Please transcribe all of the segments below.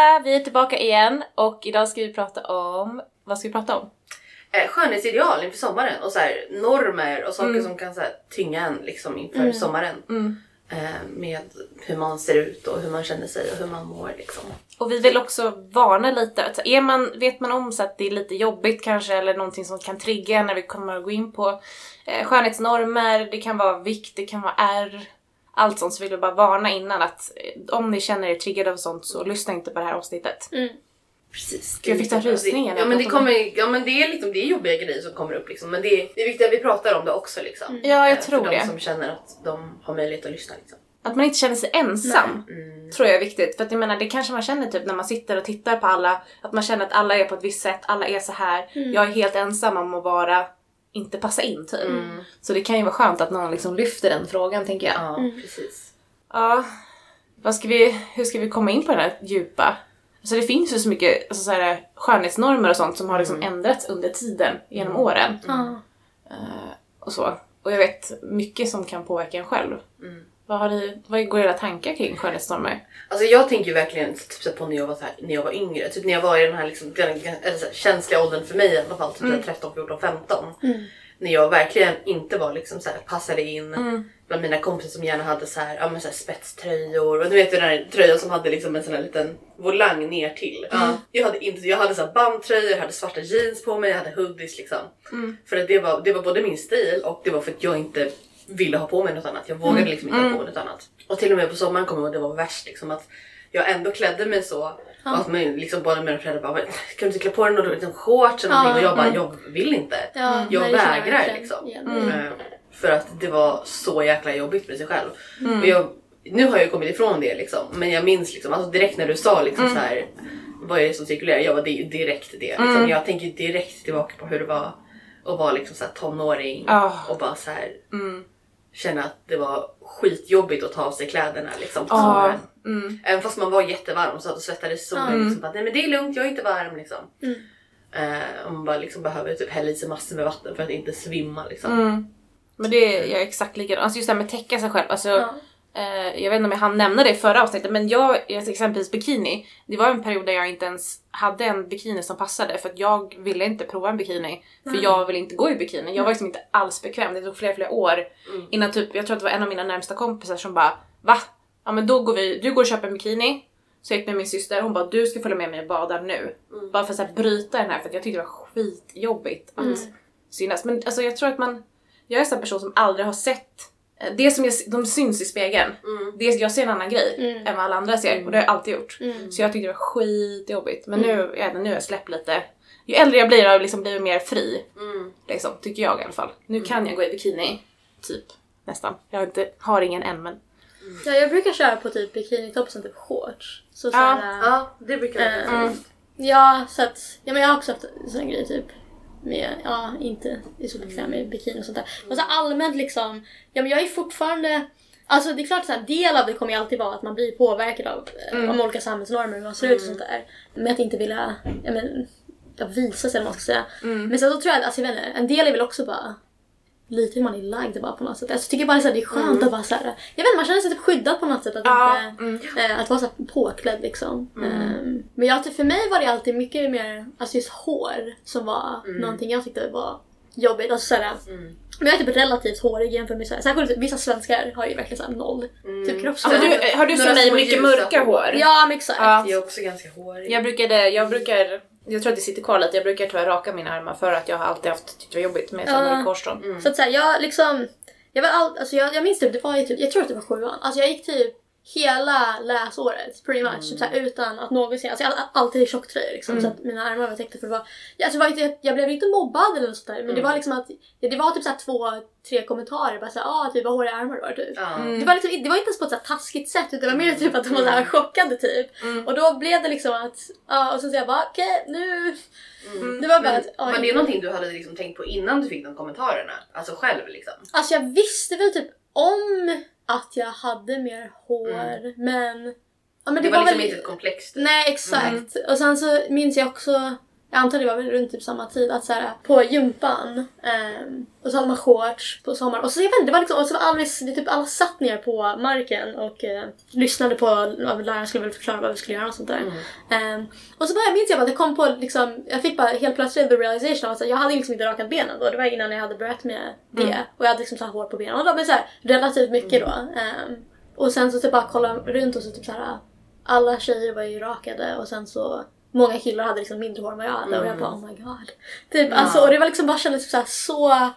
allihopa! Vi är tillbaka igen och idag ska vi prata om... Vad ska vi prata om? Eh, skönhetsideal inför sommaren och så här, normer och saker som kan så här, tynga en liksom, inför sommaren. Eh, med hur man ser ut och hur man känner sig och hur man mår. Liksom. Och vi vill också varna lite. Alltså, är man, vet man om så att det är lite jobbigt kanske eller någonting som kan trigga när vi kommer att gå in på eh, skönhetsnormer, det kan vara vikt, det kan vara ärr, allt sånt. Så vill vi bara varna innan att eh, om ni känner er triggade av sånt så lyssna inte på det här avsnittet. Precis. Jag fick en rysning när Ja jag men, det kommer, ja men det är liksom det är jobbiga grejer som kommer upp liksom. Men det är, det är viktigt att vi pratar om det också liksom. Ja, jag Eh, tror för det. de som känner att de har möjlighet att lyssna liksom. Att man inte känner sig ensam tror jag är viktigt. För att jag menar, det kanske man känner typ när man sitter och tittar på alla, att man känner att alla är på ett visst sätt, alla är så här. Jag är helt ensam om att vara, inte passa in typ. Så det kan ju vara skönt att någon liksom lyfter den frågan tänker jag. Ja precis. Ja, vad ska vi, hur ska vi komma in på den här djupa? Alltså det finns ju så mycket alltså så här, skönhetsnormer och sånt som har liksom ändrats under tiden genom åren. Ja. Eh, och så. Och jag vet mycket som kan påverka en själv. Vad, har ni, vad går era tankar kring skönhetsnormer? Alltså jag tänker ju verkligen typ, på när jag var, så här, när jag var yngre. Typ när jag var i den här liksom, så här, känsliga åldern för mig i alla fall. Typ här 13, 14, 15. När jag verkligen inte var liksom så här, passade in bland mina kompisar som gärna hade så här, ja, men så här spetströjor. Och du vet den där tröjan som hade liksom en sån här liten volang ner till. Ja, jag hade inte jag hade så här bandtröjor, jag hade svarta jeans på mig, jag hade hoodies liksom. För att det var, det var både min stil och det var för att jag inte ville ha på mig något annat. Jag vågade liksom inte ha på mig något annat. Och till och med på sommaren kommer jag ihåg det var värst liksom att jag ändå klädde mig så. Och att man liksom båda mina föräldrar bara "Men, kan du inte klä på dig någon liten shorts eller någonting? Och jag bara jag vill inte. Ja, jag nej, jag vägrar verkligen liksom. Eh, För att det var så jäkla jobbigt med sig själv. Och jag, nu har jag ju kommit ifrån det liksom. Men jag minns liksom, alltså direkt när du sa liksom så här, vad är det som cirkulerar? Jag var direkt det. Liksom. Jag tänker direkt tillbaka på hur det var att vara liksom så tonåring Ah. och bara så här känna att det var skitjobbigt att ta av sig kläderna liksom på sommaren. Även fast man var jättevarm satt och svettades i solen. Liksom, bara, Nej men det är lugnt, jag är inte varm liksom. Eh, och man bara liksom behöver typ hälla i sig massor med vatten för att inte svimma liksom. Men det är jag exakt likadan. Alltså just det här med att täcka sig själv. Alltså, Ja. Eh, jag vet inte om jag hann nämna det i förra avsnittet men jag, exempelvis bikini. Det var en period där jag inte ens hade en bikini som passade för att jag ville inte prova en bikini. För jag ville inte gå i bikini. Jag var liksom inte alls bekväm. Det tog flera flera år innan typ, jag tror att det var en av mina närmsta kompisar som bara Va? Ja men då går vi, du går och köper en bikini. Så jag gick med min syster, hon bara du ska följa med mig och bada nu. Bara för att så här, bryta den här för att jag tyckte det var skitjobbigt att synas. Men alltså jag tror att man, jag är en sån person som aldrig har sett det som jag, de syns i spegeln. Det, jag ser en annan grej än vad alla andra ser och det har jag alltid gjort. Så jag tyckte det var skitjobbigt. Men nu, jag, vet inte, nu har jag släppt lite. Ju äldre jag blir har jag liksom blivit mer fri. Liksom, tycker jag i alla fall. Nu kan jag gå i bikini, typ. Nästan. Jag har, inte, har ingen än men. Ja, jag brukar köra på typ bikinitopp som typ shorts. Så Ja. såhär, Ja, det brukar jag Mm. mm. Ja, så att, ja men jag har också haft en sån grej typ. Med, ja, inte är så bekväm med bikini och sånt där. Men så allmänt liksom, ja men jag är fortfarande Alltså det är klart att en del av det kommer ju alltid vara att man blir påverkad av, mm. av olika samhällsnormer hur man ser ut och sånt där. Med att inte vilja, ja men, visa sig eller vad man ska säga. Men sen så tror jag, alltså jag vet inte, en del är väl också bara lite hur man är lagd bara på något sätt. Alltså, jag tycker bara att det är skönt att vara såhär, jag vet inte, man känner sig typ skyddad på något sätt. Att, Ja, inte, eh, att vara så här påklädd liksom. Ehm, men jag, för mig var det alltid mycket mer, alltså just hår som var någonting jag tyckte var jobbigt. Alltså såhär, Men jag är typ relativt hårig jämfört med såhär, särskilt vissa svenskar har ju verkligen såhär noll typ kroppshår. Alltså, du, har du som mig mycket mörka hår. hår? Ja men exakt. Ja. Jag är också ganska hårig. Jag brukade, jag brukar, jag tror att det sitter kvar lite, jag brukar tyvärr raka mina armar för att jag har alltid haft, tyckt det var jobbigt med Ja. sådana mörka hårstrån. Så att säga, jag liksom... Jag, var all, alltså jag, jag minns typ, det var ju typ, jag tror att det var sjuan. Alltså jag gick typ hela läsåret pretty much. Typ såhär, utan att någonsin, alltså jag hade alltid tjocktröjor liksom. Så att mina armar var täckta för det var... Ja, alltså det var inte, jag blev inte mobbad eller något sånt där. Men det var liksom att, det var typ såhär två, tre kommentarer. Bara såhär, ah typ vad håriga armar du har typ. Ja. Det, var liksom, det var inte ens på ett så här taskigt sätt utan det var mer typ att de var så här chockade typ. Och då blev det liksom att, ja och så säger jag bara okej nu. Det var bara att, oj. Var det någonting du hade liksom tänkt på innan du fick de kommentarerna? Alltså själv liksom? Alltså jag visste väl typ om att jag hade mer hår men... Ja, men Det, var, liksom väl- inte ett komplex. typ. Nej exakt. Och sen så minns jag också jag antar det var väl runt typ samma tid, att så här, på gympan ehm, och så hade man shorts på sommaren. Och så, jag vet inte, det var liksom, och så var alldeles, det typ alla satt ner på marken och eh, lyssnade på, ja, läraren skulle väl förklara vad vi skulle göra och sånt där. Ehm, och så bara, minns jag bara, det kom på liksom, jag fick bara helt plötsligt the realization av att jag hade liksom inte rakat benen då, det var innan jag hade börjat med det. Och jag hade liksom så här hår på benen och de är så här, relativt mycket då. Ehm, och sen så typ bara kolla runt och så typ så här, alla tjejer var ju rakade och sen så Många killar hade liksom mindre hår än vad jag hade och jag bara oh my god. Typ, alltså, och det var liksom bara kändes så, här, så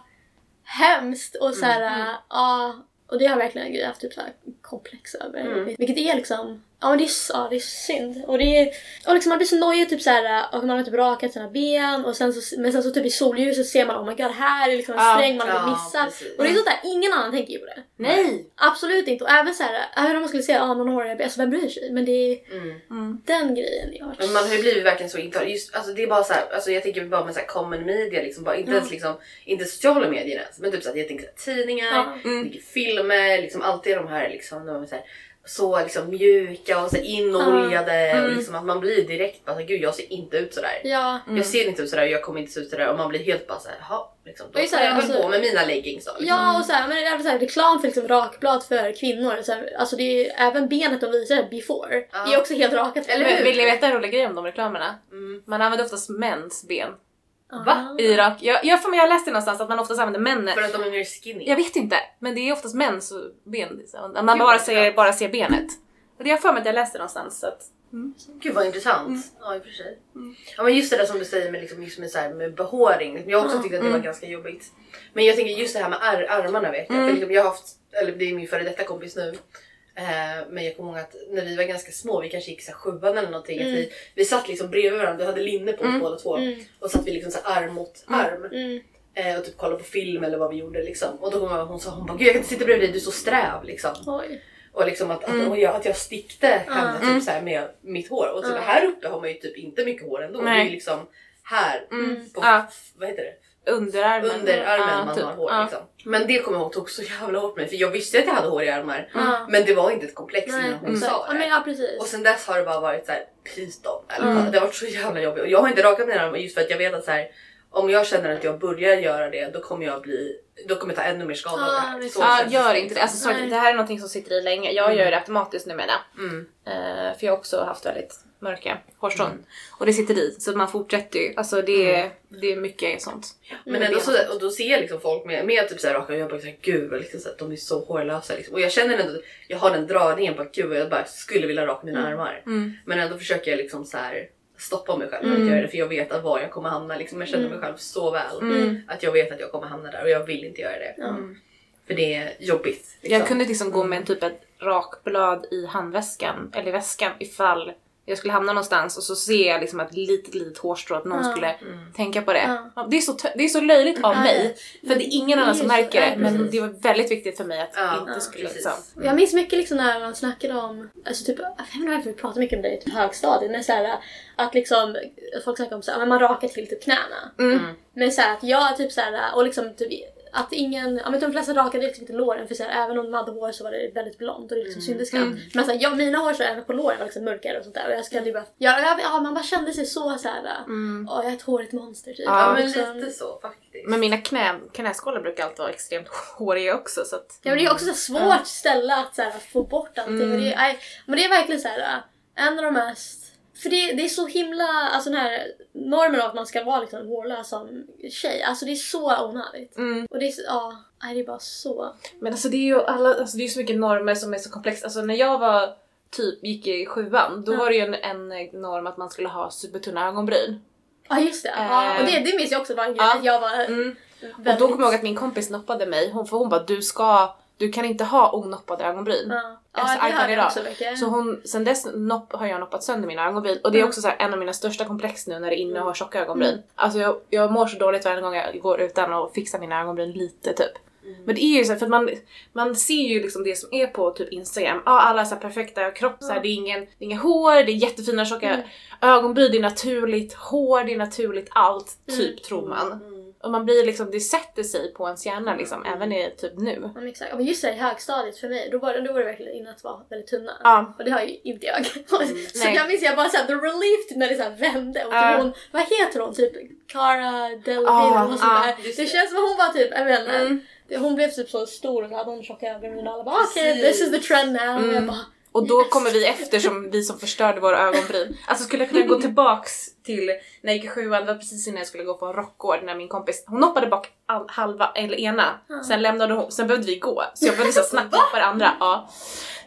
hemskt och så här, ja. och det har verkligen en grej jag haft typ så komplex över. Vilket är liksom, ja men det är, ja, det är synd. Och, det är, och liksom man blir så nojig typ så här, och man har typ rakat sina ben och sen så, men sen så typ i solljuset ser man oh my god här är liksom en Ja, sträng man har ja, missat. precis. Och det är sånt där, ingen annan tänker ju på det. Nej! Absolut inte. Och även så här, även om man skulle säga att ah, någon har alltså vem bryr sig? Men det är Mm. den grejen jag har Men man har ju blivit verkligen så intagen. Just, alltså det är bara så här, alltså jag tänker bara med så här common media, liksom, bara, inte ens liksom, inte sociala medier ens, men typ så här, jag tänker så här, tidningar, Ja. Mm. filmer, liksom alltid de här liksom, de är så, här, så liksom mjuka och så inoljade. Och Mm. liksom, att man blir direkt bara, gud jag ser inte ut sådär. Ja. Jag ser inte ut sådär och jag kommer inte se ut sådär och man blir helt bara såhär, jaha. Liksom, då Och så tar jag väl alltså- på med mina leggings då. Liksom. Ja och så här, men det är så här, reklam för liksom rakblad för kvinnor. Så här, alltså det är även benet de visar before. Ja. Det är också helt rakat. Eller Men hur? Vill ni veta en rolig grej om de reklamerna? Mm. Man använder oftast mäns ben Va? i rak... Jag, jag, för mig, jag läste någonstans att man oftast använder män. För att de är mer skinny. Jag vet inte, men det är oftast mäns ben. Liksom. Man bara ser, bara ser benet. Och det har jag för mig att jag läste någonstans. Så att, Gud vad intressant. Mm. Ja i och för sig. Ja men just det där som du säger med, liksom, just med, så här, med behåring. Jag har också tyckt att det Mm. var ganska jobbigt. Men jag tänker just det här med ar- armarna vet jag. För liksom, jag har haft, eller det är min före detta kompis nu. Eh, men jag kommer ihåg att när vi var ganska små, vi kanske gick så sjuan eller någonting. Att vi, vi satt liksom bredvid varandra, vi hade linne på oss båda två. Mm. Och satt vi liksom så arm mot arm. Mm. Eh, och typ kollade på film eller vad vi gjorde liksom. Och då kommer att hon sa hon bara, Gud, jag kan inte sitta bredvid dig, du är så sträv liksom. Oj. Och liksom att, Mm. att, och jag, att jag stickte henne typ så med mitt hår. Och typ här uppe har man ju typ inte mycket hår ändå. Det är Nej. ju liksom här Mm. på, Ja. vad heter det? Underarmen. under armen Ja, man typ. har hår. Ja. Liksom. Men det kommer jag ihåg tog så jävla hårt mig för jag visste att jag hade hår i armar. Ja. Men det var inte ett komplex Nej, hon exakt. sa Ja, det. ja precis. Och sen dess har det bara varit så här pyton. Eller, Det har varit så jävla jobbigt. Och jag har inte rakat mina armar just för att jag vet att så här, om jag känner att jag börjar göra det då kommer jag bli då kommer jag ta ännu mer skada av det Ja, här. Så Ja, känns gör det inte det. Alltså, sorry, Nej. det här är någonting som sitter i länge. Jag gör det automatiskt numera. Mm. Eh, för jag har också haft väldigt mörka hårstrån. Och det sitter i. Så man fortsätter ju. Alltså det, är det är mycket sånt. Men ändå så, och då ser jag liksom folk med, med typ såhär raka och jag bara såhär gud liksom, så här, de är så hårlösa liksom. Och jag känner ändå att jag har den dragningen på att gud jag bara skulle vilja raka mina armar. Mm. Men ändå försöker jag liksom så här stoppa mig själv från att göra det för jag vet att var jag kommer hamna. Liksom, jag känner mig själv så väl Mm. att jag vet att jag kommer hamna där och jag vill inte göra det. För det är jobbigt. Liksom. Jag kunde liksom gå med en typ ett rakblad i handväskan eller i väskan ifall jag skulle hamna någonstans och så ser jag liksom ett litet, litet hårstrå att någon Ja. skulle Mm. tänka på det. Ja, Det, är så, det är så löjligt av mig för det är ingen annan som så- märker det men det var väldigt viktigt för mig att inte skulle liksom. Jag minns mycket liksom när man snackade om, alltså typ, jag vet inte varför vi pratar mycket om det i typ högstadiet, men såhär att liksom folk snackar om men man rakar till typ knäna. Mm. Men såhär att jag typ såhär, och liksom typ att ingen, ja men de flesta rakade liksom inte låren för såhär, även om de hade hår så var det väldigt blont och det liksom syntes knappt. Men såhär, jag, mina hår så även på låren var liksom mörkare och sånt där och jag skulle ju bara, ja, jag, ja man bara kände sig så såhär, Mm. jag är ett hårigt monster typ. Ja, men liksom. lite så faktiskt. Men mina knä, knäskålar brukar alltid vara extremt håriga också så att Ja men det är också så svårt ställe att så här, få bort allting. Mm. Det är, nej, men det är verkligen så här, en av de mest... För det, det är så himla, alltså den här normen av att man ska vara liksom hårlös som tjej, alltså det är så onödigt. Mm. Och det är så, ja, nej, det är bara så... Men alltså det är ju alla, alltså det är så mycket normer som är så komplexa. Alltså när jag var typ gick i sjuan, då Ja. var det ju en, en norm att man skulle ha supertunna ögonbryn. Ja just det, Eh. och det, det minns jag också var en grej, Ja. att jag var Mm. Och då kommer jag ihåg att min kompis noppade mig, hon, för hon bara du ska, du kan inte ha onoppade ögonbryn. Ja, Alltså, ja jag idag. Så hon, sen dess nopp, har jag noppat sönder mina ögonbryn och det är Mm. också så här, en av mina största komplex nu när det är inne och har tjocka ögonbryn. Alltså jag, jag mår så dåligt varje gång jag går utan att fixa mina ögonbryn lite typ. Men det är ju så här, för att man, man ser ju liksom det som är på typ Instagram. Ja, alla så perfekta kropp, så här, det, är ingen, det är inga hår, det är jättefina tjocka Mm. ögonbryn, det är naturligt hår, det är naturligt allt, typ tror man. Mm. Och man blir liksom, det sätter sig på ens hjärna liksom, även i typ nu. Ja, men exakt. Ja, men just det, i högstadiet för mig, då var, det- då var det verkligen innan att vara väldigt tunna. Ja. Och det har ju inte jag. så nej. jag minns jag bara såhär, the relief när det såhär vände. Och Ja. hon, vad heter hon? Typ Cara Delevingne Ja, sånt ja, där. Det känns som hon var typ, jag vet inte. Mm. det- Hon blev typ så stor och så hade hon tjocka ögonbryn och alla bara okej Precis. this is the trend now. Och jag bara, Och då kommer vi efter som vi som förstörde våra ögonbryn. Alltså skulle jag kunna gå tillbaks till när jag gick i sjuan, det var precis innan jag skulle gå på en rockgård när min kompis, hon hoppade bak all, halva, eller ena, sen lämnade hon, sen behövde vi gå. Så jag behövde så snabbt hoppa det andra. Ja.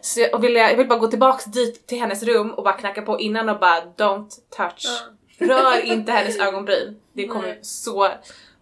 Så jag, och ville, jag vill bara gå tillbaks dit till hennes rum och bara knacka på innan och bara don't touch. Rör inte hennes ögonbryn. Det kommer Nej. så...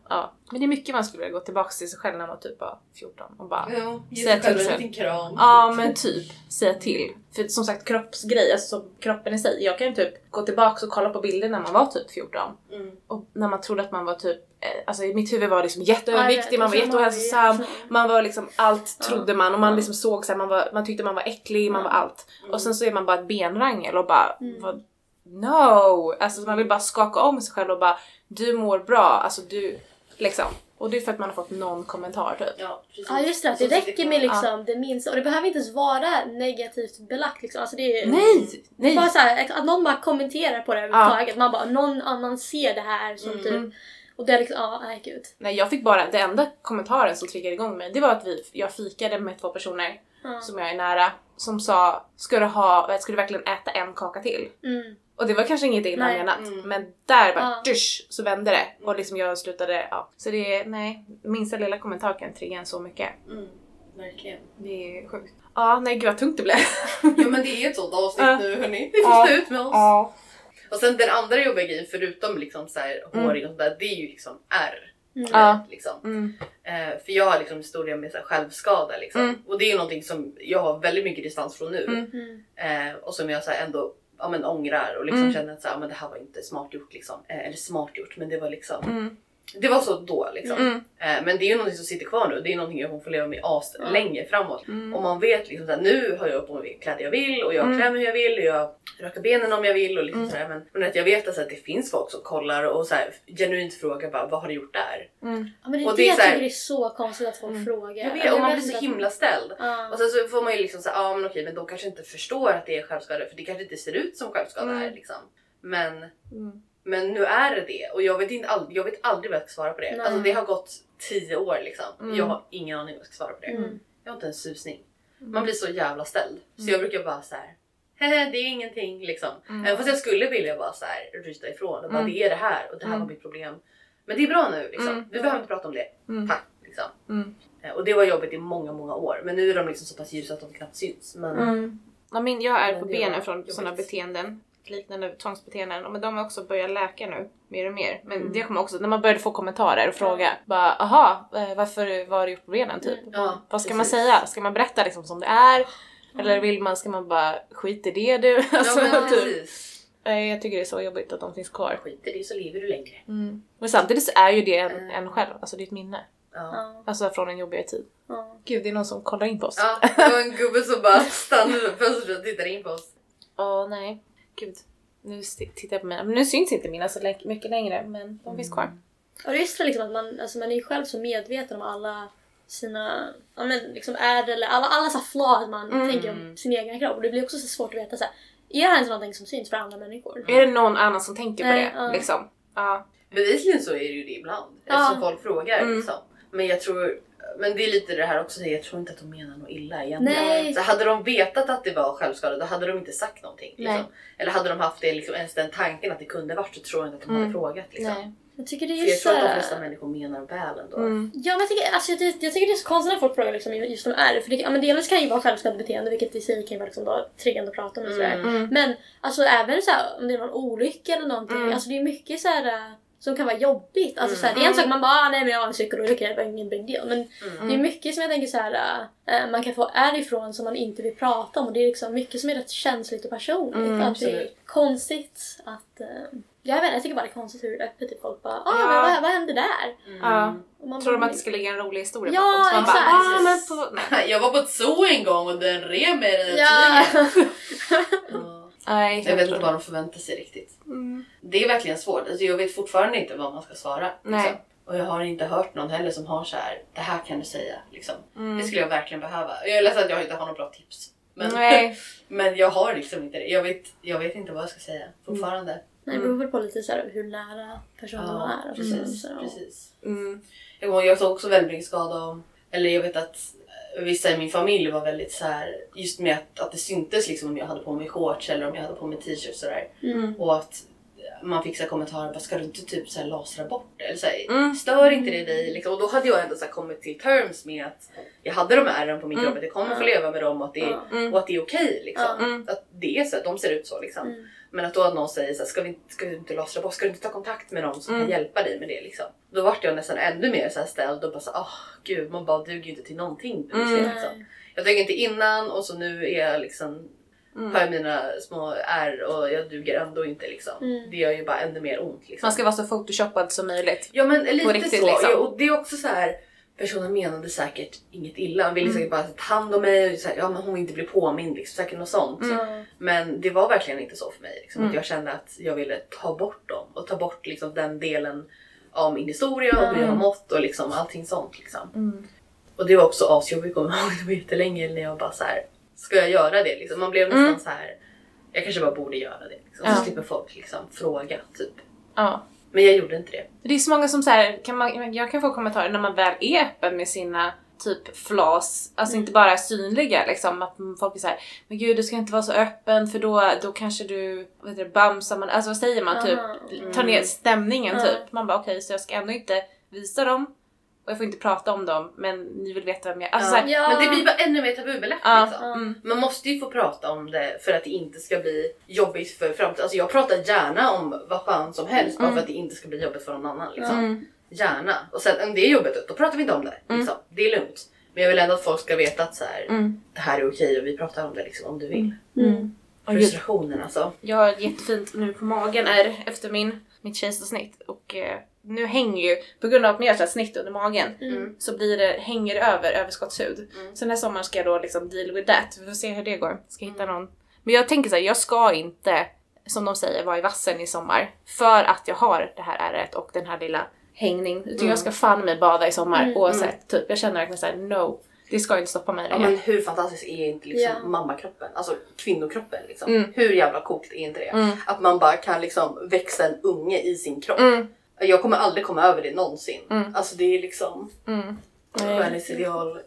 Ja. Men det är mycket man skulle vilja gå tillbaks till sig själv när man typ var 14 och bara Ja, Säga själv till en sig. liten kram. Ja men typ, säga till. För som sagt kroppsgrej, alltså kroppen i sig. Jag kan ju typ gå tillbaks och kolla på bilder när man var typ 14. Mm. Och när man trodde att man var typ, eh, alltså i mitt huvud var liksom jätteöverviktig, man var Ja, jag vet. jätteohälsosam, man var liksom allt trodde man och man liksom såg såhär, man, var, man tyckte man var äcklig, man var allt. Och sen så är man bara ett benrangel och bara Mm. vad, No! Alltså man vill bara skaka om sig själv och bara du mår bra, alltså du liksom. Och det är för att man har fått någon kommentar typ. Ja, precis. Ja just det, att Så det räcker med liksom det minsta och det behöver inte ens vara negativt belagt liksom. Alltså det är Nej! Nej! Bara så här, att någon bara kommenterar på det överhuvudtaget. Man bara, någon annan ser det här som Mm. typ... Och det är liksom, ja nej gud. Nej jag fick bara, det enda kommentaren som triggade igång mig det var att vi, jag fikade med två personer Ja. som jag är nära som sa ska du, ha, ska du verkligen äta en kaka till? Mm. Och det var kanske inget illa Nej. menat Mm. men där bara Ja. dusch, så vände det och liksom jag slutade, ja. Så det är, nej, minsta lilla kommentar kan trigga en så mycket. Mm, verkligen. Det är sjukt. Ja, nej gud vad tungt det blev. Ja men det är ett sånt avsnitt Ja. nu hörni. Ni får Ja. stå ut med oss. Ja. Och sen den andra jobbiga grejen förutom liksom så här Mm. håring och sådär, det är ju liksom R. Mm. Ja. Liksom. Mm. Eh, för jag har liksom historia med så här självskada liksom. Mm. Och det är ju någonting som jag har väldigt mycket distans från nu. Mm. Mm. Eh, och som jag så här ändå ja, men ångrar och liksom Mm. känner att så ja, men det här var inte smart gjort. Liksom. Eh, eller smart gjort men det var liksom Mm. Det var så då liksom. Mm. Eh, men det är ju någonting som sitter kvar nu. Det är någonting jag kommer få leva med as Ja. länge framåt. Mm. Och man vet liksom att nu har jag på mig kläder jag vill och jag Mm. klär mig hur jag vill och jag rakar benen om jag vill och liksom Mm. sådär. Men, men att jag vet alltså att det finns folk som kollar och så här, genuint frågar bara vad har du gjort där? Mm. Ja, men det, Och det, det är jag tycker det är så konstigt att folk Mm. frågar. Jag vet, och man blir så himla ställd. Och sen så får man ju liksom säga, ja men okej men de kanske inte förstår att det är självskada för det kanske inte ser ut som självskada Mm. här liksom. Men, Mm. Men nu är det det och jag vet, inte all, jag vet aldrig vad jag ska svara på det. Nej. Alltså det har gått tio år liksom. Mm. Jag har ingen aning vad jag ska svara på det. Mm. Jag har inte en susning. Man blir så jävla ställd. Så jag brukar bara så här. "Hehe, det är ingenting liksom. Mm. Även fast jag skulle vilja bara så här ryta ifrån och bara Mm. det är det här och det här Mm. var mitt problem. Men det är bra nu liksom. Mm. Vi behöver inte prata om det. Mm. Tack liksom. Mm. Eh, Och det var jobbigt i många, många år. Men nu är de liksom så pass ljusa att de knappt syns. Men Mm. Ja, min, jag är Men på benen från sådana beteenden, liknande tvångsbeteenden. Men de har också börjat läka nu, mer och mer. Men Mm. det kommer också, när man började få kommentarer och fråga, bara aha, eh, varför var du gjort på benen typ? ja, Vad ska man precis. säga? Ska man berätta liksom som det är? Eller vill man, ska man bara skita i det du? Alltså, Ja men typ. Jag tycker det är så jobbigt att de finns kvar. Skit i det så lever du längre. Mm. Men samtidigt så är ju det en, Mm. en själv, alltså det är ett minne. Ja. Ja. Alltså från en jobbigare tid. Ja. Gud, det är någon som kollar in på oss. ja, det var en gubbe som bara stannade vid fönstret och tittade in på oss. Åh nej, gud. Nu tittar jag på mina, men nu syns inte mina så mycket längre men de finns kvar. Och det är just liksom att man, alltså man är ju själv så medveten om alla sina ja, men liksom är eller alla, alla så flaws man Mm. tänker om sin egen kropp. Och det blir också så svårt att veta så här, är det här ens någonting som syns för andra människor? Är det någon annan som tänker på Nej, det? ja. Liksom? Ja. Bevisligen så är det ju det ibland. Ja. Eftersom folk frågar Mm. liksom. Men jag tror, men det är lite det här också, jag tror inte att de menar något illa egentligen. Nej. Så hade de vetat att det var självskada då hade de inte sagt någonting. Liksom. Eller hade de haft det, liksom, ens den tanken att det kunde varit så tror jag inte att de Mm. hade frågat. Liksom. Nej. Jag tycker det är För jag tror att de så flesta människor menar väl ändå. Mm. Ja men jag tycker, alltså, jag, jag tycker det är så konstigt när folk frågar liksom, just om är För det, ja, men delvis kan ju vara självskadebeteende vilket i sig kan vara liksom då, triggande att prata om och sådär. Mm. Mm. Men alltså även så här, om det är någon olycka eller någonting. Mm. Alltså det är mycket så här äh, som kan vara jobbigt. Alltså, så här, det är en Mm. sak man bara ah, nej men jag har en cykelolycka, det var ingen big deal. Men Mm. det är mycket som jag tänker så här, äh, man kan få är ifrån som man inte vill prata om. Och det är liksom mycket som är rätt känsligt och personligt. Mm, att det är konstigt att... äh, jag vet inte, jag tycker bara det är konstigt hur öppet typ folk bara ah, Ja. men vad, vad hände där? Mm. Ja. Man Tror de att det ska ligga en rolig historia Ja, bakom? Så man exakt. Bara, ah, men på... Jag var på ett zoo en gång och den rev mig den Ja. ja. Nej, Jag vet inte vad de förväntar sig riktigt. Mm. Det är verkligen svårt. Alltså jag vet fortfarande inte vad man ska svara. Nej. Liksom. Och jag har inte hört någon heller som har så här, det här kan du säga. Liksom. Mm. Det skulle jag verkligen behöva. Jag är ledsen att jag inte har några bra tips. Men, Nej. men jag har liksom inte det. Jag vet, jag vet inte vad jag ska säga fortfarande. Nej, det beror väl på lite så här, hur nära personen man är. och precis. så, precis. Mm. Jag, jag såg också väldigt mycket skada om, eller jag vet att vissa i min familj var väldigt så här, just med att, att det syntes liksom om jag hade på mig shorts eller om jag hade på mig t-shirts sådär. Mm. Och att man fick så här kommentarer, bara, ska du inte typ så här lasra bort det? Eller så här, Mm. Stör inte det dig? Liksom. Och då hade jag ändå så kommit till terms med att jag hade de här ärren på min Mm. kropp, att jag kommer få leva med dem och att det. Mm. och att det är okej. liksom. Ja. Mm. Att det är så, de ser ut så liksom. Mm. Men att då att någon säger så här, ska, vi, ska du inte lasra bort? Ska du inte ta kontakt med någon som Mm. kan hjälpa dig med det? Liksom? Då vart jag nästan ännu mer så här ställd och bara så åh gud, man bara duger ju inte till någonting. Mm. Liksom. Jag dög inte innan och så nu är jag liksom, Mm. har jag mina små ärr och jag duger ändå inte. Liksom. Mm. Det gör ju bara ännu mer ont. Liksom. Man ska vara så photoshoppad som möjligt. Ja men lite riktigt, så. liksom. Ja, och det är också så här. Personen menade säkert inget illa. Han ville Mm. säkert bara ta hand om mig. Och så här, ja, men hon vill inte bli påmind. Liksom, säkert något sånt. Mm. Men det var verkligen inte så för mig. Liksom, Mm. att jag kände att jag ville ta bort dem. Och ta bort liksom, den delen av min historia och hur jag har Mm. mått och liksom, allting sånt. Liksom. Mm. Och det var också asjobbigt kommer jag ihåg. Det var jättelänge när jag bara så här. Ska jag göra det? Liksom. Man blev nästan Mm. så här. Jag kanske bara borde göra det. Liksom. Så slipper folk liksom, fråga. Typ. Ja. Men jag gjorde inte det. Det är så många som kan man, jag kan få kommentarer när man väl är öppen med sina typ flas, alltså inte bara synliga liksom, att folk är såhär Men gud du ska inte vara så öppen för då, då kanske du, vad heter det, bamsar man, alltså vad säger man typ? Tar ner Mm. stämningen Ja. typ. Man bara okej så jag ska ändå inte visa dem och jag får inte prata om dem men ni vill veta vem jag är. Alltså, så här, Ja. Men det blir bara ännu mer tabubelagt Ja. liksom. mm, Man måste ju få prata om det för att det inte ska bli jobbigt för framtiden. Alltså jag pratar gärna om vad fan som helst bara Mm. för att det inte ska bli jobbigt för någon annan. Liksom. mm, Gärna. Och sen om det är jobbigt, då pratar vi inte om det. Liksom. Det är lugnt. Men jag vill ändå att folk ska veta att så här, mm, det här är okej och vi pratar om det liksom, om du vill. Mm. Frustrationen alltså. Jag har jättefint nu på magen är efter min, mitt kejsarsnitt och eh, nu hänger ju, på grund av att man gör så här snitt under magen, Mm. så blir det, hänger det över överskottshud. Mm. Så den här sommaren ska jag då liksom deal with that. Vi får se hur det går. Ska hitta någon. Men jag tänker så här, jag ska inte, som de säger, vara i vassen i sommar. För att jag har det här ärret och den här lilla hängning. Utan Mm. jag ska fan mig bada i sommar Mm. oavsett. Typ. Jag känner verkligen såhär, no. Det ska inte stoppa mig Ja, men hur fantastiskt är inte liksom Ja. mammakroppen? Alltså kvinnokroppen liksom. Mm. Hur jävla coolt är inte det? Mm. Att man bara kan liksom växa en unge i sin kropp. Mm, Jag kommer aldrig komma över det någonsin. Mm. Alltså det är liksom mm. Nej. skönhetsideal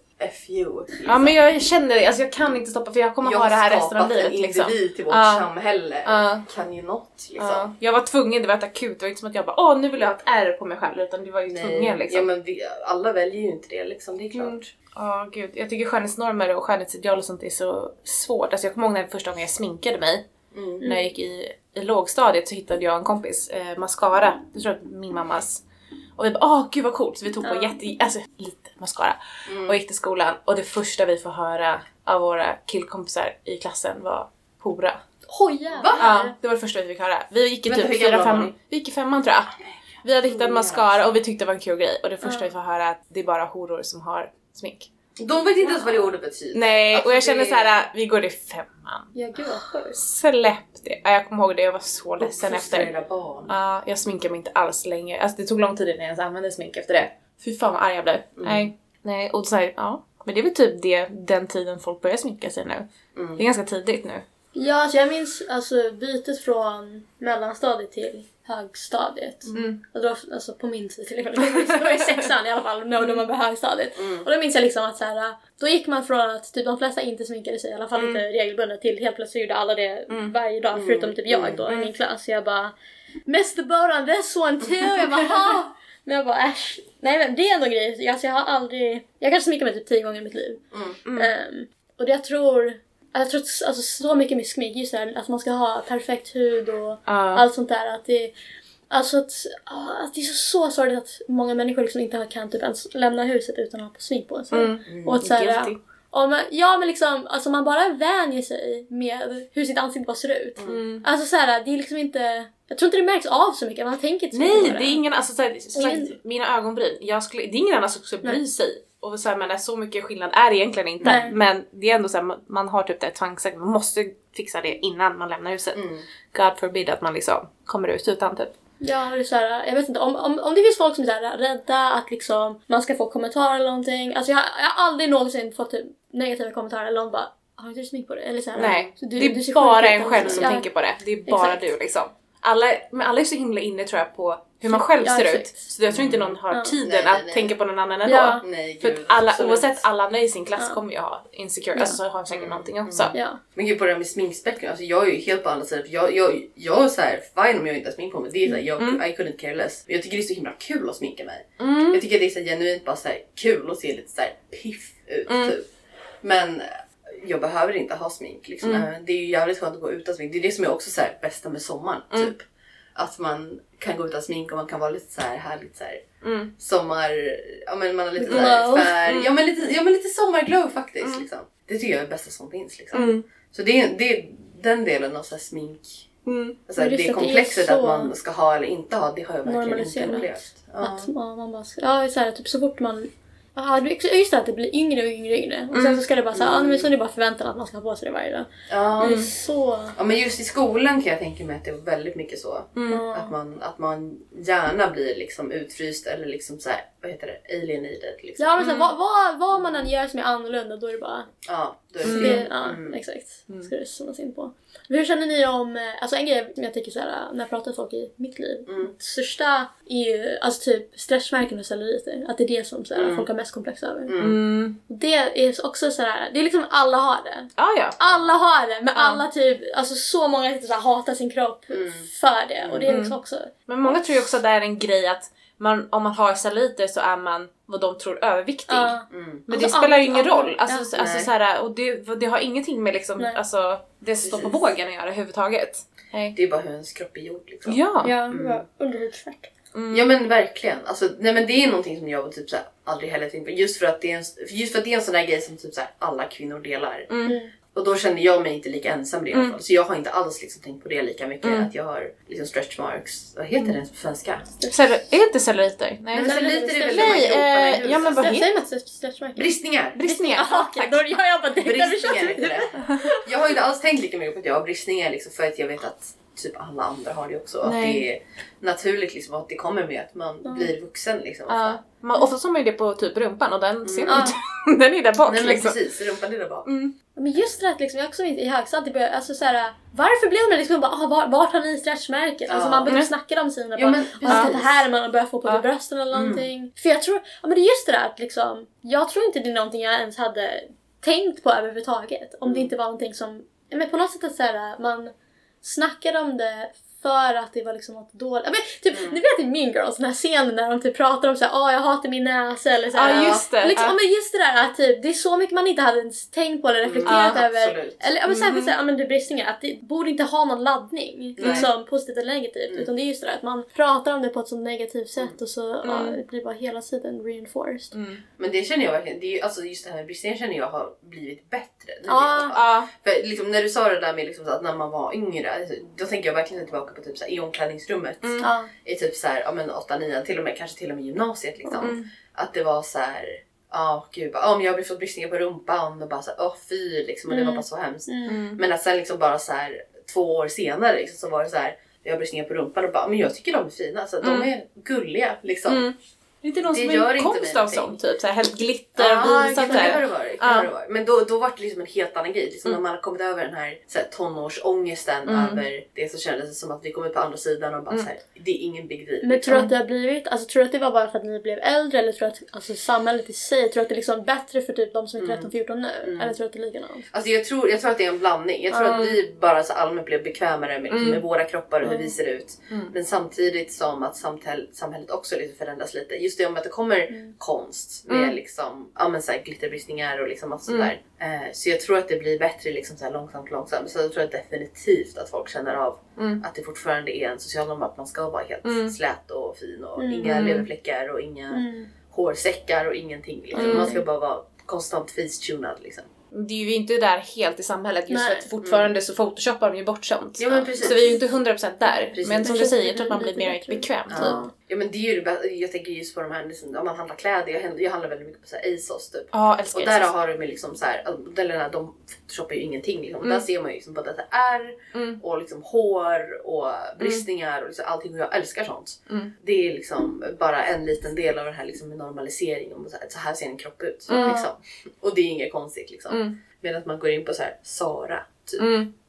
FU. Liksom. Ja men jag känner det, alltså jag kan inte stoppa för jag kommer jag ha det här har resten av skapat livet en liksom. individ till vårt Ja. samhälle. Ja. Kan ju något liksom. Ja, jag var tvungen, det var ett akut, det var inte som att jag bara åh nu vill jag ha ett ärr på mig själv utan det var ju tvungen liksom. ja, men vi, alla väljer ju inte det liksom, det är klart. Mm. Ja gud, jag tycker skönhetsnormer och skönhetsideal och sånt är så svårt. Alltså jag kommer ihåg när första gången jag sminkade mig, Mm. när jag gick i, i lågstadiet så hittade jag en kompis, eh, mascara, jag tror att min mammas. Och vi bara åh gud vad coolt, så vi tog på Ja. jätte, alltså lite mascara Mm. och gick till skolan och det första vi får höra av våra killkompisar i klassen var hora. Oj! Va? Ja, det var det första vi fick höra. Vi gick i Vänta, typ fyra, fem, vi gick i femman tror jag. Vi hade hittat mascara och vi tyckte det var en kul grej och det första vi får höra är att det är bara horor som har smink. De vet inte ens vad det ordet betyder. Nej, Alltså, och jag det- känner så här, vi går i femman. Ja gud vad. Släpp det. Ja, Jag kommer ihåg det, jag var så ledsen efter. barn. Ja, jag sminkade mig inte alls länge. Alltså det tog lång tid innan jag ens använde smink efter det. Fy fan vad arg jag blev. Mm. Nej, nej. Och så här, ja. Men det är väl typ det, den tiden folk börjar sminka sig nu. Mm. Det är ganska tidigt nu. Ja, alltså jag minns alltså bytet från mellanstadiet till högstadiet. Mm. Och då, alltså på min tid till exempel. Det var i sexan i alla fall, när man började högstadiet. Mm. Och då minns jag liksom att så här, då gick man från att typ de flesta inte sminkade sig, i alla fall Mm. inte regelbundet, till helt plötsligt gjorde alla det Mm. varje dag Mm. förutom typ jag då i Mm. min klass. Så jag bara Mr Boat on this one too! Jag bara ha! Men jag bara äsch. Nej men det är ändå en grej, alltså, jag har aldrig, jag kanske sminkar mig typ tio gånger i mitt liv. Ehm, och jag tror, jag tror att, alltså, så mycket med smink, just det här, att man ska ha perfekt hud och Ja. allt sånt där. Att det, alltså att, ah, att det är så, så sorgligt att många människor liksom inte kan typ ens lämna huset utan att ha på smink på sig. Mm. Och att så här, Guilty. ja, men, liksom, alltså man bara vänjer sig med hur sitt ansikte bara ser ut. Mm. Alltså så här, det är liksom inte, jag tror inte det märks av så mycket, man tänker inte så Nej, mycket på det är ingen, alltså såhär, Ingen- mina ögonbryn, jag skulle, det är ingen annan som skulle bry Nej. sig. Och så här, men så mycket skillnad är det egentligen inte. Nej. Men det är ändå såhär, man, man har typ det tvångsägg, man måste fixa det innan man lämnar huset. Mm. God forbid att man liksom kommer ut utan typ. Ja, det är så här, jag vet inte. Om, om, om det finns folk som är så här, rädda att liksom, man ska få kommentarer eller någonting. Alltså jag, jag har aldrig någonsin fått typ, negativa kommentarer eller någon bara har inte du smink på dig? Eller så här, Nej, så du- det du är ser bara en själv så. som Ja. tänker på det. Det är bara Exakt. du liksom. Alla, men alla är så himla inne tror jag på hur man själv Ja, ser exakt. ut. Så jag tror inte någon har Ja. tiden Nej, nej, att nej. tänka på någon annan ändå. Ja. Nej För alla, absolut. oavsett alla andra i sin klass Ja. kommer ju ha insecure, Ja. alltså så har säkert någonting också. Ja. Men gud på det här med sminkspektrum, alltså jag är ju helt på andra sidan. Jag, jag, jag är såhär, fine om jag inte har smink på mig. Det är så här, jag, Mm. I couldn't care less. Men jag tycker det är så himla kul att sminka mig. Mm. Jag tycker det är så här, genuint bara så här, kul att se lite så här, piff ut Mm. typ. Men jag behöver inte ha smink. Liksom. Mm. Det är ju jävligt skönt att gå utan smink. Det är det som är också så här, bästa med sommaren. Mm. Typ. Att man kan gå utan smink och man kan vara lite så här härligt så här Mm. sommar... Ja men man har lite Glow. här färg. Mm. Ja, men lite, ja men lite sommarglow faktiskt. Mm. Liksom. Det tycker jag är det bästa som finns. Liksom. Mm. Så det är, det är den delen av så här smink. Mm. Alltså, det, det är komplexet så att man ska ha eller inte ha, det har jag verkligen inte upplevt. Ja. Att ja, man bara ja, så här, typ så fort man Ja, det är just det att det blir yngre och yngre och yngre. Och sen så ska det bara så här, ja, men så är det bara förväntan att man ska ha på sig det varje dag. Ja. Det är så... ja men just i skolan kan jag tänka mig att det var väldigt mycket så. Mm. Att, man, att man gärna blir liksom utfryst eller liksom så här, vad heter det, alienated. Liksom. Ja men så här, vad, vad, vad man än gör som är annorlunda då är det bara... Ja, då är det Mm. Det, ja, Mm. exakt. Mm. Ska det zonas in på. Hur känner ni om, eh, alltså en grej som jag tycker så här, när jag pratar med folk i mitt liv. Mm. Största är ju alltså typ stretchmärken och celluliter. Att det är det som så här, Mm. folk har mest komplex över. Mm. Mm. Det är också så här, det är liksom alla har det. Ah, ja. Alla har det men Ja. alla typ, alltså så många så här, hatar sin kropp Mm. för det. Och det är Mm. liksom också, Men många tror ju också att det är en grej att man, om man har celluliter så är man vad de tror överviktig. ja. Mm. Men Alltså, det spelar ju ingen roll. Alltså, ja. alltså, Nej. så här, och det, det har ingenting med liksom, Nej. alltså, det som står på vågen att göra överhuvudtaget. Nej. Det är bara hur ens kropp är gjord. Liksom. Ja. ja, Mm. mm. underhudsfett. Mm. Ja men verkligen. Alltså, nej, men det är någonting som jag typ, så här, aldrig heller tänkt på. Just för, att det är en, just för att det är en sån där grej som typ, så här, alla kvinnor delar. Mm. Mm. Och då känner jag mig inte lika ensam i det Mm. Så jag har inte alls liksom, tänkt på det lika mycket. Mm. Att jag har liksom, stretch marks. Vad heter det på svenska? Cellu- är inte celluliter? Nej. Men celluliter är väl Nej, i eh, huvudet? ja, men vad Säger man inte stretchmärken? Bristningar! Bristningar. Jaha okej, då har jag bara Bristningar det. Jag har inte alls tänkt lika mycket på att jag har bristningar liksom, för att jag vet att typ alla andra har det också. Att Nej. det är naturligt liksom, att det kommer med att man Mm. blir vuxen. Liksom, Ja. ofta. Man, oftast har man ju det på typ rumpan och den ser Mm. man inte. den är där bak Nej men liksom. precis, rumpan är där bak. Mm. Men just det att liksom, jag också i högstadiet började, alltså såhär, varför blev man liksom bara ah, var, vart har ni stretchmärken? Alltså Ja. man började Mm. snacka om sina Ja, bara, men ah, det här är man börjar få på Ja. brösten eller Mm. någonting. För jag tror, ja men det är just det där att liksom, jag tror inte det är någonting jag ens hade tänkt på överhuvudtaget. Om det inte var någonting som, ja, men på något sätt att såhär, man snackade om det för att det var liksom något dåligt. Ja, Men, typ, Mm. Ni vet i Mean Girls, den här scenen när de typ pratar om såhär, ah jag hatar min näsa eller såhär. Ja just det. Liksom, Ja. ja. men just det där att typ, det är så mycket man inte hade ens tänkt på eller reflekterat Mm, över. absolut. Eller ja, men särskilt Mm. såhär, ja, men bristningar, att det borde inte ha någon laddning. Nej. Liksom positivt eller negativt. Mm. Utan det är just det där att man pratar om det på ett så negativt sätt Mm. och så ja, Mm. det blir bara hela tiden reinforced. Mm. Men det känner jag verkligen, det är, alltså just det här med bristningar känner jag har blivit bättre. Ja. fall. Ja. För liksom, när du sa det där med liksom, att när man var yngre, alltså, då tänker jag verkligen tillbaka på typ, så här, i omklädningsrummet. Mm. I typ så här, ja, men 8-9, till och med kanske till och med gymnasiet. Liksom. Mm. Att det var så här, ja gud, bara, om jag har fått bristningar på rumpan och bara så åh fy liksom, och det var Mm. bara så hemskt. Mm. Mm. Men att sen liksom bara så här två år senare liksom, så var det så här, jag har bristningar på rumpan och bara, men jag tycker de är fina. Så de Mm. är gulliga liksom. Mm. Det är inte någon Det som gör är inte konst mig av sånt typ såhär helt glitter och gud, visat det har det. varit. Det varit. Men då, då var det liksom en helt annan grej. Liksom Mm. När man har kommit över den här, så här tonårsångesten Mm. över det så kändes det som att vi kom ut på andra sidan och bara Mm. så här, det är ingen big deal. Men tror du att det har blivit, alltså tror du att det var bara för att ni blev äldre eller tror du att alltså, samhället i sig, tror du att det är liksom bättre för typ de som är Mm. 13-14 nu? Mm. Eller tror du att det är likadant? Alltså jag tror, jag tror att det är en blandning. Jag tror Mm. att vi bara så allmänt blev bekvämare med, liksom, Mm. med våra kroppar och hur Mm. vi ser ut. Mm. Men samtidigt som att samhäll, samhället också liksom förändras lite. Just det om att det kommer Mm. konst med Mm. liksom, ja, men så här, glitterbristningar och liksom allt sånt Mm. där. Eh, så jag tror att det blir bättre liksom, så här, långsamt långsamt. Så jag tror att definitivt att folk känner av Mm. att det fortfarande är en social norm att man ska vara helt Mm. slät och fin och Mm. inga Mm. leverfläckar och inga Mm. hårsäckar och ingenting. Liksom. Mm. Man ska bara vara konstant face-tunad liksom. Det är ju inte där helt i samhället just Nej. för att fortfarande så photoshoppar de ju bort sånt. Ja. Så vi är ju inte 100% där. Precis. Men som du säger, jag tror att man blir mer bekväm Ja. typ. Ja men det är ju det bästa. Jag tänker just på de här, liksom, om man handlar kläder. Jag, handlar- jag handlar väldigt mycket på så här ASOS typ. Ja, älskar Och där har de liksom så här, modellerna de shoppar ju ingenting. Liksom. Där ser man ju liksom både ärr Mm. och liksom hår och bristningar och liksom allting. Och jag älskar sånt. Mm. Det är liksom bara en liten del av den här liksom normaliseringen. Om så, här, så här ser en kropp ut. Mm. Liksom. Och det är inget konstigt liksom. Mm. Medan man går in på så här Sara typ.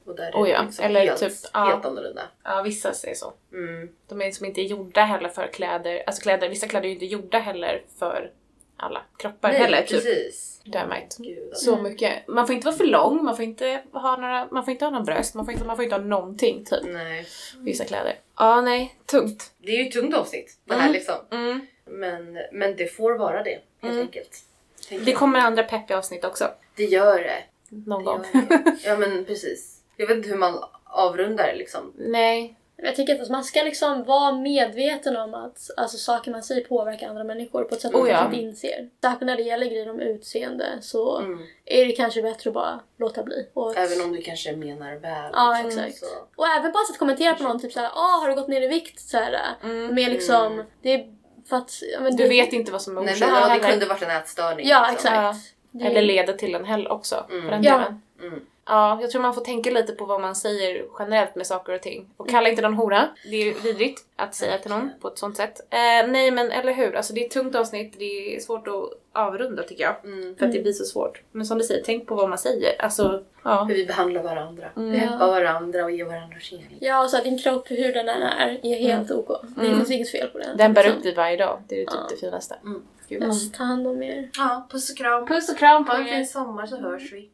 Och där är Oh det ja, liksom eller helt, typ, ja. helt annorlunda. Ja, vissa säger så. Mm. De är liksom inte gjorda heller för kläder. Alltså kläder, vissa kläder är ju inte gjorda heller för alla kroppar Nej, heller. Typ. precis. Det har jag märkt. Gud. Så mycket. Man får inte vara för lång, man får inte ha några, man får inte ha några bröst, man får inte, man får inte ha någonting typ. Nej. Vissa kläder. Ja, nej. Tungt. Det är ju ett tungt avsnitt det här Mm. liksom. Mm. Men, men det får vara det helt Mm. enkelt. Det kommer andra peppiga avsnitt också. Det gör det. Någon det gång. det. Ja men precis. Jag vet inte hur man avrundar det liksom. nej. Jag tycker att man ska liksom vara medveten om att alltså, saker man säger påverkar andra människor på ett sätt man Oh ja. kanske inte inser. Särskilt när det gäller grejer om utseende så Mm. är det kanske bättre att bara låta bli. Och, Även om du kanske menar väl. Ja, liksom, exakt. Så. och även bara så att kommentera på någon, typ såhär ah har du gått ner i vikt? Såhär, Mm. Med liksom, Mm. det är för att... Ja, men Du vet inte vad som är orsaken ja, det heller. kunde varit en ätstörning. Ja, liksom. exakt. Det- Eller leda till en heller också. Mm. För den Ja. delen. Mm. Ja, jag tror man får tänka lite på vad man säger generellt med saker och ting. Och kalla inte någon hora. Det är ju vidrigt att säga till någon på ett sånt sätt. Eh, nej men eller hur, alltså det är ett tungt avsnitt, det är svårt att avrunda tycker jag. Mm. För att det blir så svårt. Men som du säger, tänk på vad man säger. Alltså, ja. Hur vi behandlar varandra. Mm. Vi hjälper varandra och ger varandra kärlek. Ja, och så att din kropp, hur den än är, är helt OK. Det Mm. finns inget fel på den. Den bär upp dig varje dag, det är typ Ja. det finaste. Mm. Gud. Ja, ta hand om er. Ja, puss och kram. Puss och kram på Ha en fin er! sommar så hörs vi.